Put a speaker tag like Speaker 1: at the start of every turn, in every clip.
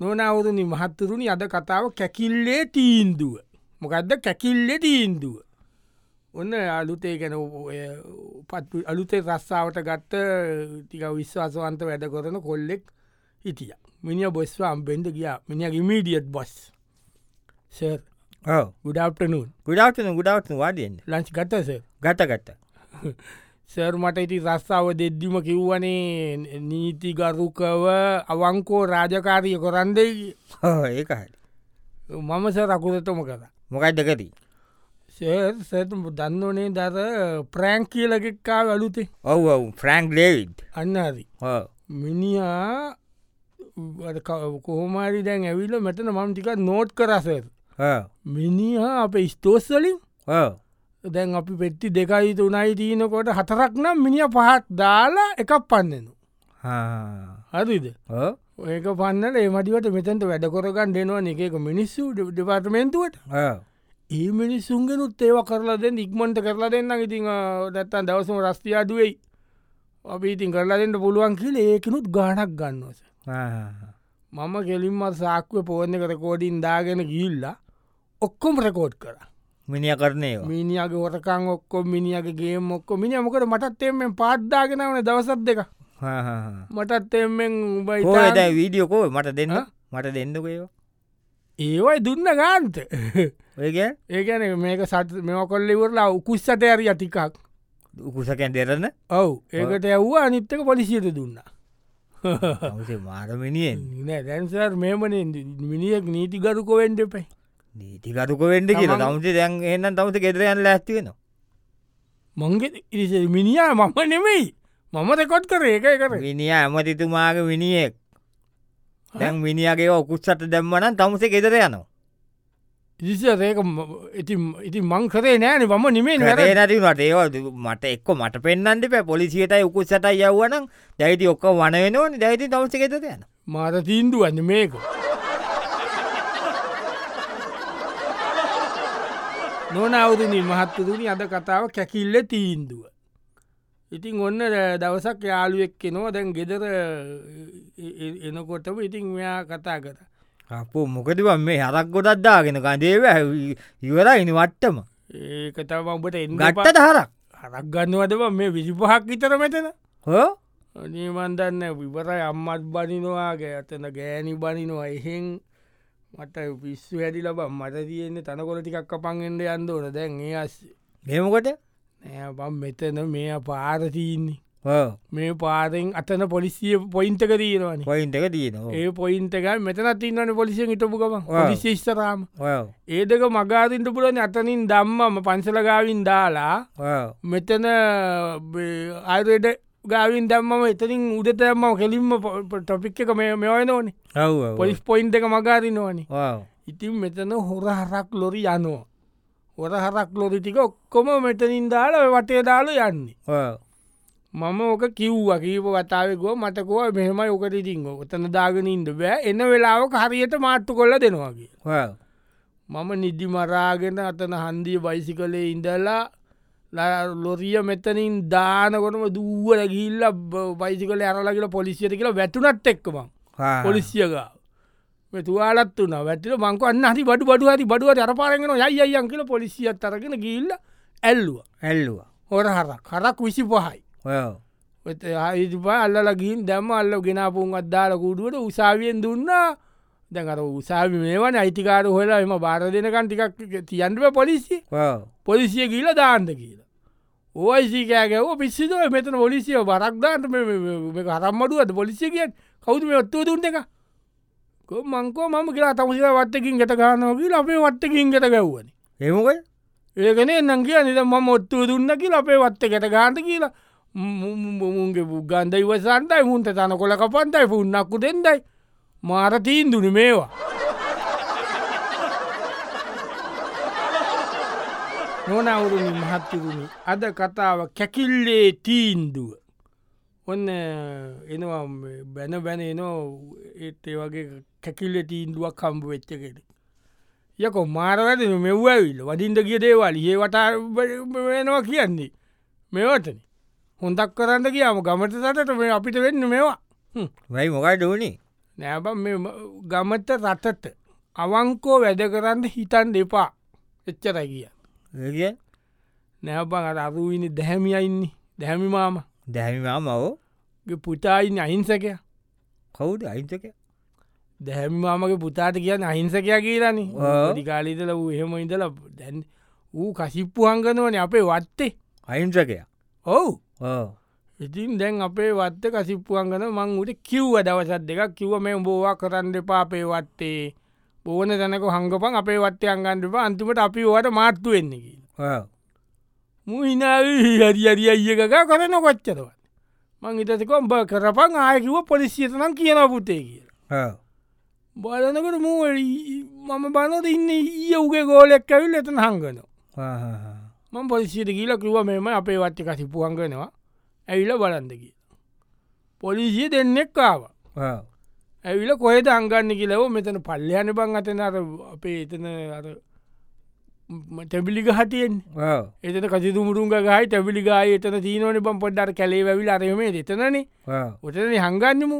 Speaker 1: නොනවුරුණි මහත්තුරුණි අද කතාව කැකිල්ලේ තීන්දුව. මොකක්ද කැකිල්ලෙ තීන්දුව? ඔන්න අලුතේ ගැන පත් අලුතේ රස්සාාවට ගත්ත ටික විශ්වාසවන්ත වැඩ කරන කොල්ලෙක් හිටිය. මිනිිය බොස්වාම් බෙන්ඩ ගියා. මිනිිය මීඩියට් බොස් සර් ගුඩාප්ටනුන්
Speaker 2: ගුඩාටන ගුඩාවත්න වාඩියෙන්
Speaker 1: ලංච් ගතස
Speaker 2: ගත ගත්ත
Speaker 1: සර් මට ඉති රස්සාාව දෙද්දිම කිව්වනේ නීතිගරුකව අවංකෝ රාජකාරිය කොරන්දේ
Speaker 2: ඒක හරි
Speaker 1: මම ස රකුරතම කර
Speaker 2: මොකයිද කදී
Speaker 1: සට දන්නනේ දර ප්‍රෑංක් කියලගෙක්කා අලුතේ
Speaker 2: ඔව ඔව් ෆ්‍රෑන්ක් ලේවිඩ්
Speaker 1: අන්නදී මිනිා කොහොමාරි දැන් ඇවිල්ල මෙතන මම ටික නෝට් කරසර් මිනිහා අප ස්තෝස්සලින් දැන් අපි පෙට්ටි දෙකයි තුනයි තියනකොට හතරක් නම් මිනිිය පහත් දාලා එකක් පන්නනු හරිද? ඒක පන්නල ඒමටිවට මෙතැන්ට වැඩකොරගන් දෙනවා එකක මිනිස්සු දෙපාර්තමේන්තුවට ඒ මිනිස්සුන්ගෙනුත් ඒව කරලා දෙන්න ඉක්මට කරලා දෙන්න ඉතින් දැත්තන් දවසම රස්තියාදුවයි අපි ඉතින් කරලා දෙන්න පුළුවන් කියල ඒකනුත් ගානක් ගන්නවස මම කෙලින්ම සාක්ව පෝර්ණ කර කෝඩින් දාගෙන ගිල්ලා ඔක්කොම රකෝඩ් කර
Speaker 2: මිනිිය කරනය
Speaker 1: මිනිියගේ හොරකං ඔක්කො මිනිියගේ මොක්කො මිනි මොකට මටත් එෙම පාද්දාගෙනවන දවසත් දෙක මටත් එෙමෙන් උබයි
Speaker 2: හෝද වීඩියෝකෝ මට දෙන්න? මට දෙන්නකයෝ
Speaker 1: ඒවයි දුන්න ගාන්ත.
Speaker 2: ඔයගේ
Speaker 1: ඒගැන මේක සත් මෙම කොල්ලිවරලා උකුස්සට ඇරිය ටිකක්.
Speaker 2: උකුසකැන් දෙරන්න
Speaker 1: ඔව්. ඒකට ඇව්ව අනිත්තක පොලිසියට දුන්න.
Speaker 2: මාරමිනියෙන්
Speaker 1: දැන්සර් මේමන. මිනිියක් නීතිගරුකොවෙන්ඩ පයි
Speaker 2: නීතිකරුක වෙන්ඩ කියල. තමුසේ දැන් එන්න තමුස ගෙදරයන්න ඇස්තිවෙන
Speaker 1: මංගේ ඉරිස මිනිා මම නෙමෙයි. මම දෙකොත් කර ඒක කර
Speaker 2: විනිිය ඇමතිතුමාගේ විනිියෙක් දැන් විනිියගේ ඔකුත්සට දැම්මන තමුසේ ගෙදර යනවා.
Speaker 1: ඉරිස ඒක ඉති මං කරේ නෑන. මම නිමේ
Speaker 2: නැතිවට ඒව මට එක්ක මට පෙන්න්නට පැ පොලිසියට උකුත්සට යවනම් දැයිති ඔක්ක වන වෙනවන. දැයිති තවස ගෙතද යන
Speaker 1: මාර තීන්දුවන්න මේක නොනවුරුණි මහත්තුරුණි අද කතාව කැකිල්ල තීන්දුව. ඉතින් ඔන්න දවසක් යාළුවෙක් කෙනවා දැන් ගෙදර එනකොටම ඉතින් මෙයා කතා කර.
Speaker 2: අපෝ මොකදව මේ හරක් ගොඩත් දාගෙන ගදේව ඉවරයිනි වට්ටම.
Speaker 1: ඒක තම ඔබට එන්න
Speaker 2: ගට්ටට හරක්?
Speaker 1: ගන්නවදව මේ විසිපහක් විතර මෙතන.
Speaker 2: හෝ?
Speaker 1: නීමන්දන්න විවරයි අම්මත් බනිනවාගේ අතන ගෑනි බනිනවා. එහෙන් මට පිස්සු හැදි ලබ මට තියෙන්නේ තනකොල ටිකක් පන්ගෙන්ට අන්දෝන දැන් ඒ අස්සේ
Speaker 2: ඒමකොට
Speaker 1: නෑ බම් මෙතන මේ පාරතියන්නේ මේ පාරෙන් අතන පොලිසිය පොයින්ටක දීරවනි
Speaker 2: පොයින්ටක තියනවා.
Speaker 1: ඒ පොයින්ටක මෙතන තින්නන පොලිසිය හිටපුකම ශිස්තරාම ඒදක මගාතින්ට පුලන අතනින් දම්මම පන්සලගාවින් දාලා මෙතන ආයුරයට ගාවින් දම්මම එතනින් උදතයම්ම කෙලින්ම ටොපික් එක මේ මෙවයි ඕනේ පොලිස් පොයින්ට එක මගාරිනවනි ඉතින් මෙතන හොර හරක් ලොරි යනවා. හොර හරක් ලොරිටික ඔක්කොම මෙතනින් දාල වටේ දාල යන්නේ. මම ඕක කිව්ව කීප වතාවකෝ මටකෝ මෙහෙමයි ඕකට ඉතිංග ඔතන දාගෙනින්ද බෑ. එන්න වෙලාවක හරියට මාට්ටු කොල්ල දෙනවාගේ මම නිදි මරාගෙන අතන හන්දිය බයිසි කලේ ඉඳලා ලොරිය මෙතනින් දානකොටම දුවල ගිල්ල බයිසිකල අරලගල පොලිසියට කියලා වැටුනත් එක්කම. පොලිසියග තුවාලත් වන වැටිල මංක අන්න හරි බඩු බඩු හරි බඩුව අරපාරගෙන යයියන් කියල පොලිසියත් අරගෙන ගිල්ල ඇල්ලුව.
Speaker 2: ඇල්ලුව.
Speaker 1: හොර හරක්. හරක් විසි පහයි අල්ලගින් දැම අල්ල ගෙනපුන් අද්දාල කුඩුවට උසාවියෙන් දුන්නා දැඟර උසාවි මේවන අයිතිකාර හොලා එම බාර දෙනකන් ටිකක් තියන්ව පොලිසි පොලිසිය කියල. දාන්ද කියලා ඕයිසිකෑගැව පිස්සිදුව මෙතන පොලිසිය බරක්දාට හරම්මඩුවද පොලිසිය කිය කවුතු මේ ඔත්තුව දුන්න එක? මංකෝ මම කියලා තමසිල වත්තකින් ගත ගානෝකී අපේ වත්තකින් ගත ගැව්වන
Speaker 2: ඒමකයි
Speaker 1: ඒකනේ නං කිය නිද ම ඔත්තුව දුන්නකි අපේ වත්ත ගැට ගාන්ත කියලා. මුන්ගේ පුගන්ද ඉවසන්ටයි මුන්ට තන කොල කපන්තයි පුන්නක්කු දෙෙන්දයි මාරතීන් දුන මේවා. නොනවුරුණි මහත්තුරුණි අද කතාව කැකිල්ලේ තීන්දුව. ඔන්න එනවා බැන බැන එනෝ ඒත් ඒ වගේ කැකිල්ල තීන්දුවක් කම්පු වෙච්චකෙට යකො මාරවැද මෙව්වවිල්ල වඩින්ට කිය දේවල් ඒ වටා වෙනවා කියන්නේ. මෙවතන. හොඳක් කරන්න කියාම ගමට සටට මේ අපිට වෙන්න මේවා
Speaker 2: වයි මොකයි දෝනි
Speaker 1: නෑබ ගමත රටට අවංකෝ වැඩ කරන්න හිතන් දෙපා එච්චර කිය නෑබං අර අරුවිනි දැහැමියයින්නේ දැහැමි මාම.
Speaker 2: දැහැමිමා මවෝ
Speaker 1: පුතායින්න අහිංසකය.
Speaker 2: කවුද අයිතක
Speaker 1: දැහැමි මාමගේ පුතාට කියන්න අහිංසකයා කියලනි.
Speaker 2: ආ.
Speaker 1: ටිකාලීතල වූ එහෙම ඉඳල දැන් ඌ කසිප්පු හංගනවන අපේ වත්තේ.
Speaker 2: අයින්ත්‍රකය
Speaker 1: ඔවු.
Speaker 2: ඕ
Speaker 1: ඉතින් දැන් අපේ වත්ත කසිප්පුුවන්ගන මං උට කිව්ව දවසත් දෙක කිව්ව මේ බෝවා කරන්න එපා අපේ වත්තේ. බෝන තැනක හංගපන් අපේ වත්තය අංගන්ඩප අන්තිමට අපි ඕට මාර්තු වෙන්නකි මුහිනාව හරි අරි අයක කරන කොච්චරවත්. මං ඉතතිකොම් බ කරපන් ආයකිව පොලිසිියතනම් කියන පුතේ කිය බලනකට මූ මම බනද ඉන්න ඊය උගේ ගෝලෙක් ඇවිල් එතන හංගනවා. මං පොලිසියට කියල කිව මෙම අපේ වත්්‍ය කසිපුුවන්ගනවා ඇවිල බලන්ද කිය පොලිසිය දෙන්නෙක් කාව ඇවිල කොහෙද අංගන්න කියලව මෙතන පල්ලයන බං අතන අර අපේ එතන අර තැබිලිග හටියෙන් එතන කසිතුමුරුන්ග ගයි තැබිලිගාය එතන තිීනවන බම් පොඩ්ඩට කැලේ වැවිල අරම එතනනේ. ඔතන හංගන්නමු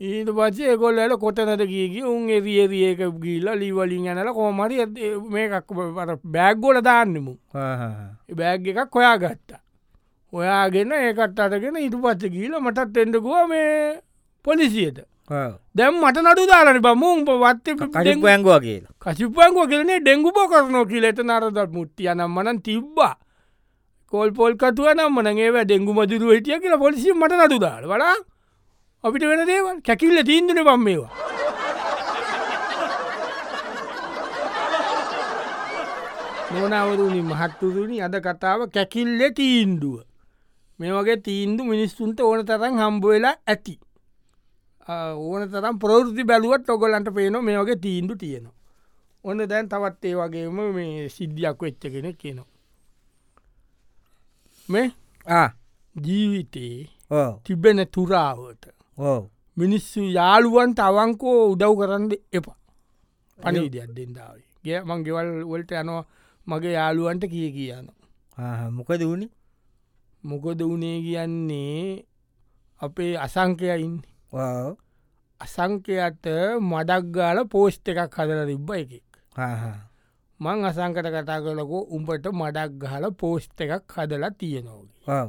Speaker 1: ඊට පස්සේ කොල්ලල කොතනට කියකි උන් එරියරියක ගීල ලීවලින් යනල කෝමරි මේකක් බෑග්ගොල දාන්නමු බෑග් එකක් හොයා ගත්තා ඔයාගෙන ඒකට අටගෙන ඉතු පත්ත කියීල මටත් එෙන්ඩකුව මේ පොලිසියට. දැම් මට නඩු දාලන බමුම් පවත්ත
Speaker 2: කඩිපයංගවා කියලා.
Speaker 1: කසිපංගෝ කෙලනේ ඩෙංගුප කරනෝ කියලෙත නරදත් මුට්ටිය නම් මනන් තිබ්බා. කොල් පොල් කතුව නම් මනගේ ඩෙංගු මදුරු හිටිය කියලා පොලිසි මට නඩු දාල. වඩා අපිට වෙන දේවල්. කැකිල්ල තීන්දන පම් මේවා. නොනවරුණි මහත්තුරුණි අද කතාව කැකිල්ල තීන්දුව මේ වගේ තීන්දු මිනිස්සුන්ට ඕන තරම් හම්බ වෙලා ඇති. ඕන තරම් ප්‍රෘති බැලුවත් ඔගොලන්ට පේන මේ වගේ තීන්දු තියෙනවා. ඔන්න දැන් තවත් ඒ වගේම මේ සිද්ධියක් වෙච්චගෙන කියනවා මේ ජීවිතයේ
Speaker 2: ඕ
Speaker 1: තිබෙන තුරාවට මිනිස්සු යාළුවන්ට අවංකෝ උදව් කරන්න එපා. පනිවිදයක් දෙන්දාවේ ගේ මං ගෙවල් වලට යනවා මගේ යාළුවන්ට කිය කියන්න
Speaker 2: මොකද වුණි
Speaker 1: මොකොද වනේ කියන්නේ අපේ අසංකයයින් අසංකයට මඩක් ගාල පෝස්්ට එකක් හදර තිබ්බ එකෙක්. මං අසංකට කතා කලකෝ උඹට මඩක් ගහල පෝස්්ට එකක් හදලා තියෙනෝගේ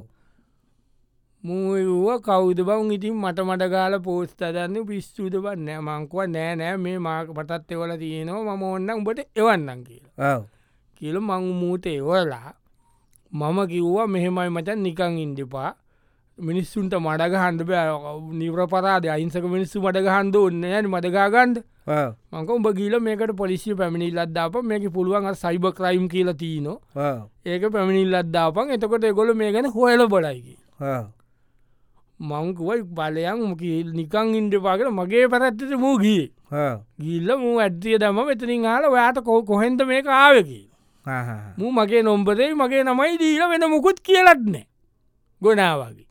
Speaker 1: මූව කෞද බං ඉතින් මට මට ගාල පෝස්ත දන්න පිස්සුද බන්න මංකුව නෑ නෑ මේ මාක පටත් එවල තියෙනවා. මම ඔන්න උඹට එවන්නම් කියලා. කියල මං මූත එවලා මම කිව්වා මෙහෙමයි මචන් නිකං ඉන්ඩපා මිනිස්සුන්ට මඩග හන්ඩ නිවරපරාද අයින්සක මිනිස්සු මඩග හන්ද ඔන්න යන මදගාගන්ඩ මංක උඹ ගීල මේකට පොලිසිය පැමිණිල් ලද්දාප මේක පුළුවන් සයිබ ක්‍රයිම් කියල තියන ඒක පැමිණිල් ලද්දාපන් එතකොට එගොල මේ ගැන හොයල බොලයිකි මංකුවයි බලයන් නිකං ඉන්ඩපාකට මගේ පැරැත්තට මූ ගිය. ගිල්ල මූ ඇත්තිය දම වෙතනින් හල ඔයාට කො කොහෙන්ද මේ ආවකි මූ මගේ නොම්බදේ මගේ නමයි දීල වෙන මුකුත් කියලත්නෑ ගොනාවගේ.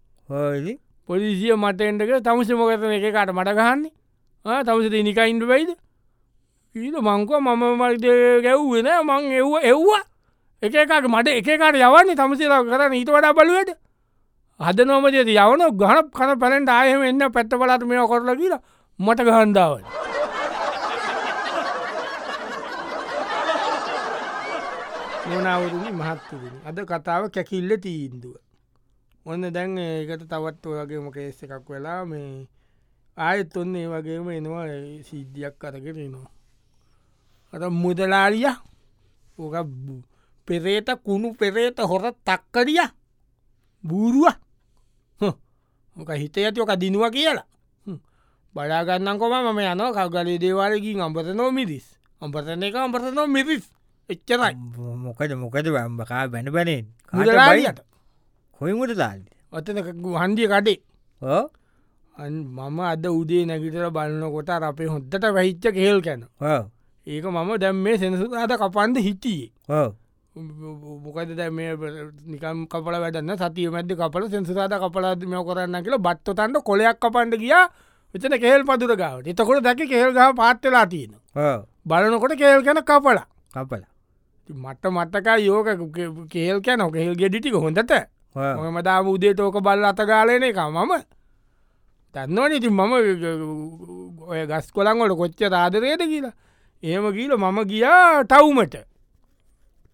Speaker 1: පොලිසිය මටෙන්ටක තමස මොකතන එක කට මට ගහන්නේ? තමසට නිකයින්ට වෙයිද ඊට මංකව මම මල්ද ගැව්වෙන මං එව්ව එව්වා. එකකාට මට එකකාට යවන්නේ තමසිලා කරන්න ඊට වඩා බලුවට හද නොමජති යවන ගහන කන පැළෙන්ට ආයම එන්න. පැත්ත පලාට මේ කොරල කියලා. මට ගහන්දාවල මොනවරුණි මහත්තුරනි අද කතාව කැකිල්ල තීන්දුව. ඔන්න දැන් ඒකට තවත් ඔයගේම කේස එකක් වෙලා මේ ආයත් ඔන්න ඒ වගේම එනවා සිද්ධියක් කරගෙනනවා අට මුදලාලිය ඕක පෙරේත කුණු පෙරේත හොර තක්කරිය බූරුව. මොක හිත ඇතිෝක දිනුව කියලා. බලාගන්නන් කොම මම යන කගලේ දේවාලකින් අම්පත නෝ මිරිස්. අම්පතන එක අම්පත නෝ මිරිස්. එච්චරයි.
Speaker 2: මොකද මොකද වම්බකා බැන බැනෙන්.
Speaker 1: මුදලාලියට.
Speaker 2: කොයිමුට දාල්ද
Speaker 1: ඔත්තන හන්දිය කටේ
Speaker 2: ඕ
Speaker 1: මම අද උදේ නැගිටර බලන්නකොට අපේ හොද්දට වැහිච්ච කෙල් කැන. ඒක මම දැම් මේ සෙනසුදාට කපන්ද හිටියේ. මොකද දැ මේ නිකම් කපල වැඩන්න සතිය මැද කපල සෙන්සුදාට කපලා මෙ කරන්න කියලා බත්තතන්ට කොලයක් කපන්ඩ කියා එතන කෙල් පදුර ගාවට. එතකොට දැක කෙල් ගහ පාත්වෙලා තියෙන බලනකොට කෙල් කැන කපලා.
Speaker 2: කපල
Speaker 1: මට මත්තකා යෝක කේල් කැන කෙල් ගෙඩිටික හොඳට. මදාම උදේ තෝක බල් අතගාලන එක මම. තන්නවන ඉතින් මම ඔය ගස් කොළන්ගොට කොච්ච ආදරයට කියලා. ඒම කියල මම ගියා ටව්මට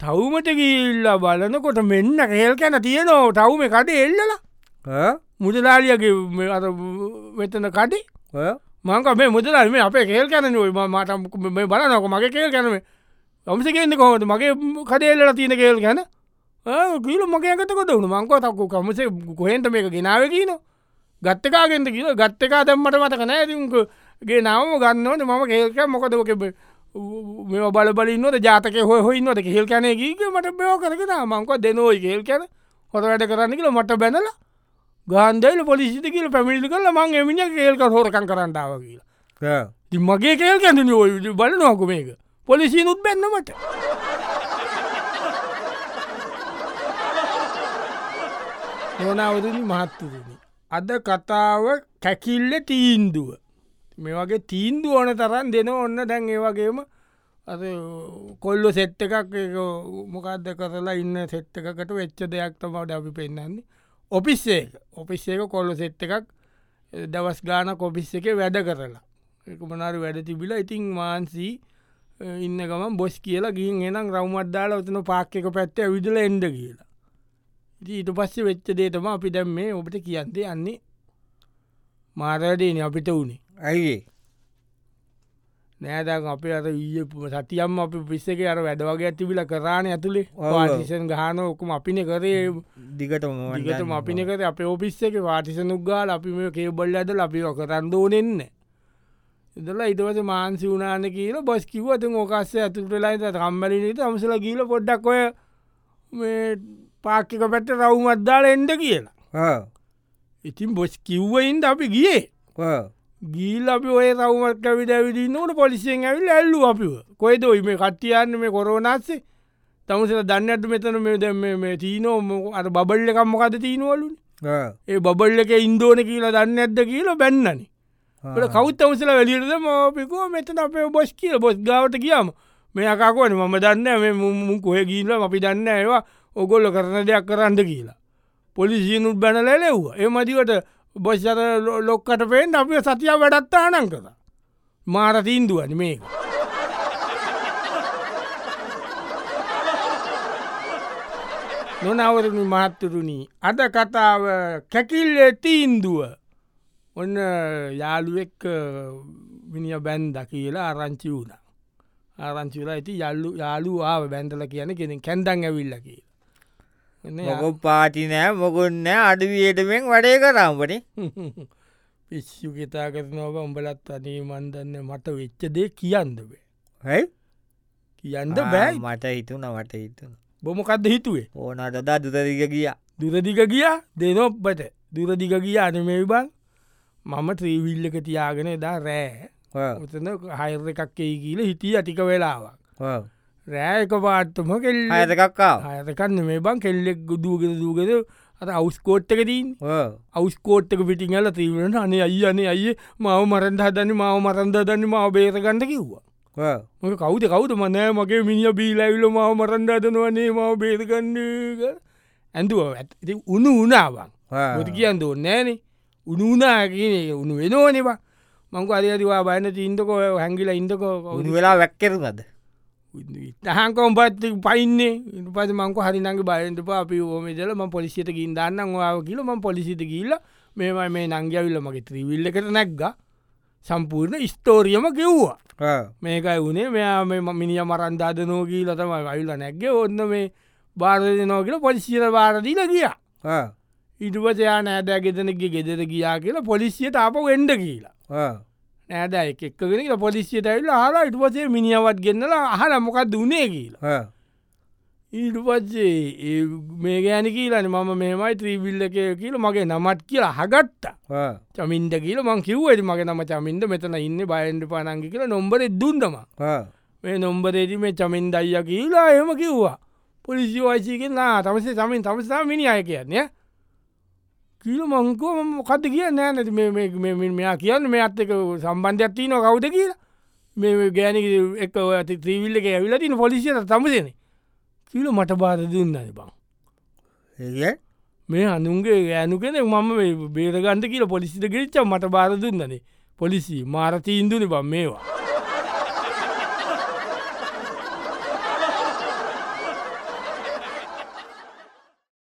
Speaker 1: තවමට ගිල්ල බලනකොට මෙන්න කේල් කැන තියනවා. ටවුම කට එල්ලලා. මුදලාලියගේ වෙතන කටි මංක මේ මුදලාම අපේ කේල් කැන මට බලනක මගේ කේල් කැනම ඔමසකෙන්න්න කොහොට මගේ කඩේල්ලට තියෙන කේල් ගැන? කියල මගේකට කොට වුණු. මංකෝ තක්කු? කමසේ කොහෙන්ට මේක ගෙනාව කියන ගත්තකාගෙන්ට කියල ගත්තකා දැම්මට මතක නෑතික නාම ගන්නවන මම කේල්ක මොකදක මේ බල බලින්නට ජාතක හො හොන්නට කෙල් කැන ගීක මට බයෝ කරගෙන මංක දෙනෝයි කේල් කැන හොත වැඩ කරන්න කියල මට බැනල ගන්දයිල පොලිසිති කියල පැමිලි කල මං එමිනි කේල්ක හෝරකන් කරන්නටාව කියලා. මගේ කේල් කැඳන ඔය බල නොකු මේක පොලිසිනුත් බැන්නමට නොනවදනි මහත්තුදනි අද කතාව කැකිල්ල තීන්දුව. මේ වගේ තීන්දු ඕන තරන් දෙන ඔන්න දැන් ඒ වගේම අ කොල්ලො සෙට්ට එකක් මොකක්ද කරලා ඉන්න සෙට්ට එකකට වෙච්ච දෙයක් තමට අපි පෙන්න්නන්නේ ඔපිස්සේ ඔපිස්සේක කොල්ලො සෙට්ට එකක් දවස් ගාන කොපිස්ස එක වැඩ කරලා. එක මනාර වැඩ තිබිලා ඉතිං මාන්සී ඉන්න ගම බොස් කියලා ගින් එනම් රවමත්දාල ඔතන පාක්කක පැත්ත විදල එන්ඩ කියලා. ඊට පස්සේ වෙච්ච දේතම අපි දැම් මේ ඔබට කියන්තේ යන්නේ. මාරදේන අපිට වුණේ
Speaker 2: ඇයිඒ
Speaker 1: නෑදක් අපේ අත ඊය සතියම් අපි පිස්සක අර වැඩවගේ ඇතිබිල කරාණ ඇතුළේ වාටිසන් ගහන ඔකුම අපින කරේ.
Speaker 2: දිගටම
Speaker 1: දිගටම අපින කර. අප ඔපිස්ස එක වාටිසනුග්ගාල අපි මේ කේබල්ල ඇද ලපි කරන්දෝනෙන්න ඉදල ඉටවස මාන්සි වනාන කියල බොස් කිවත ඕකස්ස ඇතුටලයිත කම්බලිනට අමසල කියල පොඩ්ඩක් ඔය පාක්කික පැත්ත රවුමත්දාල එන්ඩ කියලා. ඉතින් බොස් කිව්වයින්ද අපි ගියේ. ගීල් අපි ඔය රවමත් කවිට ඇවිදි නොට පොලිසියෙන් ඇවිල් ඇල්ලු අපිව. කොයිද ඔයි මේ කට්ටියන්න මේ කොරෝනස්සේ තමසල දන්න ඇට මෙතන මේ දැම මේ තිීනෝ අට බල්ල කම්මකද තිීනවලු ඒ බබල්ල එක ඉන්දෝන කියලා දන්න ඇද්ද කියලා බැන්නන කවුත් අවසල වැලියටද මෝපිකෝ මෙතන අපේ බොස් කියල බොස් ගාවට කියම මේ අකාකොන මම දන්න මේ මුම් කොහ ගීල අපි දන්න ඒවා ඔගොල්ල කරන දෙයක් කරන්න කියලා පොලිසියනුත් බැනල ලෙව්වා ඒ මදිවට බොස්්චර ලොක්කට පේෙන් අපිය සතිය වැඩත්තා අනන් කර මාර තීන්දුවන මේක නොනවරනි මහත්තරුණී අද කතාව කැකිල්ල තීන්දුව ඔන්න යාළුවෙක් විනිිය බැන්ද කියලා ආරංචි වුණ. ආරංචිලා ඇති යල්ලු යාලු ආව බැන්දල කියන කෙනෙ කැන්දන් ඇවිල්ල කිය
Speaker 2: මොක පාටි නෑ මොකුන්නෑ අඩුවියටමෙන් වැඩේ කරම්පට
Speaker 1: පිස්සු කෙතා කරනව උඹලත් අනේ මන්දන්න මට වෙච්ච දේ කියන්නබේ
Speaker 2: හැයි
Speaker 1: කියන්න බෑ.
Speaker 2: මට හිතුන මට හිතුන
Speaker 1: බොමකක්ද හිතුවේ?
Speaker 2: ඕනට දා දුතරික ගිය.
Speaker 1: දුරදික ගිය? දෙනොප්පට. දුරදික ගිය අනමේ බං මම ත්‍රීවිල්ලක තියාගෙන දා රෑ. උතන හයර එකක් එයි කියල හිටිය අටික වෙලාවක්. රෑක පාත්තම කෙල්
Speaker 2: අයතකක්කා
Speaker 1: අයතකන්න මේ බං කෙල්ලෙක් ගුදුගෙන දූගෙද අත අවස්කෝට්ටක දීන් අවස්කෝට්ක පිටිංහල තීවරට අනේ අයි අනේ අයේ මව මරන්ද හදන්න මාව මරන්ද දන්න මාව බේරගන්න කිව්වා. මොක කවුද කවුද? මනෑ මගේ මිනිිය බීලැවිල මාව මරන්ද අදනවනේ මාව බේරගන්න ඇඳුව. ඇති උුණු උනාවන් ොට කියන්න ඕ නෑනේ උනුනා කියන උුණු වෙනෝනවා මංක අදතිවා බයන තිීන්දකෝ හැගිල ඉන්දකෝ
Speaker 2: උුණු වෙලා වැක්කරුනද
Speaker 1: තහන්කොම් පත් පයින්නේ පස මංක හරිනගේ බයන්ට අපි ෝමදල ම පොලිසිට ගින් දන්න වාව කියල ම පොලිසිට කියල්ල මේම මේ නංගවිල්ල මගේ ත්‍රීවිල්ල එකට නැක්ග සම්පූර්ණ ස්තෝරියම කිව්වා. මේකයි වුණේ මෙයා මේ මිනිිය මරන්දාද නෝගී ලතම අයිල්ල නැක්ගේ ඔන්න මේ බාරධ නෝකල පොලිසියට බාරදීල ගිය ඉටපසයා නෑදෑ ගෙතනගේ ගෙදර ගියා කියලා පොලිසියට අප වෙන්ඩ කියලා. නෑද එකක්ගෙන පොලිසියට ඇල්ල හලා ඉට පසේ මිනිියවත් ගෙන්න්නලා අහල මොකක් දුනේ කියලා. ඊට පත්සේ මේ ගෑනි කියලන මම මේමයි ත්‍රීවිල්ල එක කියල මගේ නමත් කියලා හගත්තා චමින්ද කියල මං කිව්වට මගේ නම චමින්ද මෙතන ඉන්න බයන්ඩ පනංගි කියලා නොම්බර දුන්දම මේ. නොම්බරේදි මේ චමින්ද අයිය කියලා එම කිව්වා. පොලිසි වයිසිකෙන් නා තමසේ සමින් තමසා මිනි අය කියන්නේ කියල මංකෝ මොකද කිය නෑ නැති මෙයා කියන්න මේ අත්තක සම්බන්ධයක් තියන කවුද කියලා. මේ ගෑනි එක ඇති ත්‍රීවිල්ල එක ඇවිලතින පොලිසියට තමසන. කියල මට බාර දුන්නන බං. මේ අනුන්ගේ ඇනුකෙන මම බේරගන්ත කියල පොලිසිට ගෙරිච්ච මට බාරදුන්නනේ පොලිසි මාරතීන්දුන බම් මේවා.